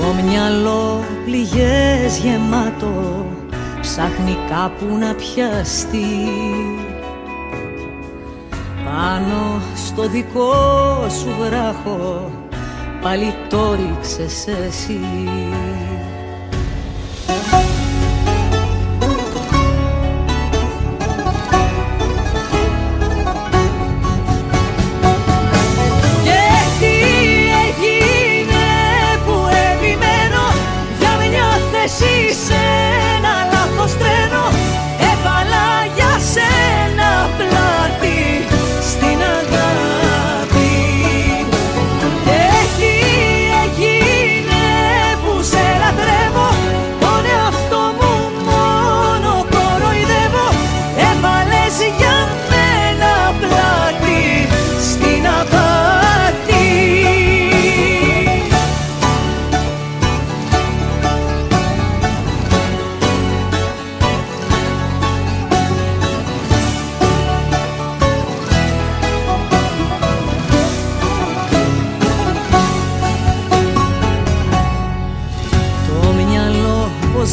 Το μυαλό πληγές γεμάτο Ψάχνει κάπου να πιαστεί. Πάνω στο δικό σου βράχο Πάλι το εσύ.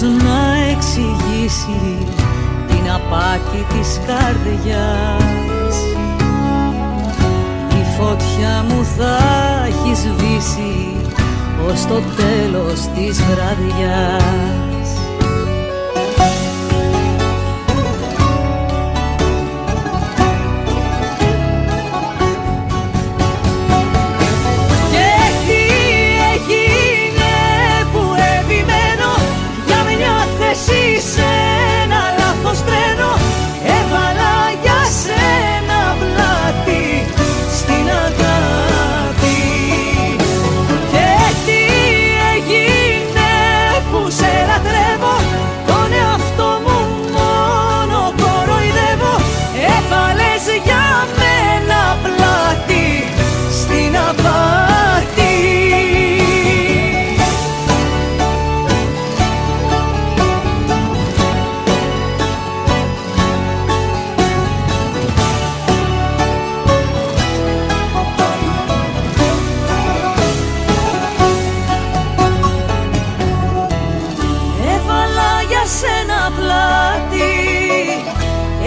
Να εξηγήσει την απάτη της καρδιάς. Η φωτιά μου θα έχει σβήσει ως το τέλος της βραδιάς.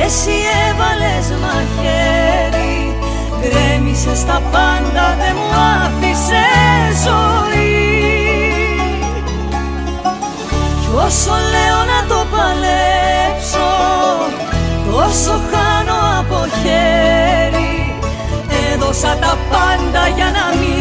Εσύ έβαλες μαχαίρι Γκρέμισες τα πάντα δε μου άφησε ζωή. Κι όσο λέω να το παλέψω Τόσο χάνω από χέρι. Έδωσα τα πάντα για να μην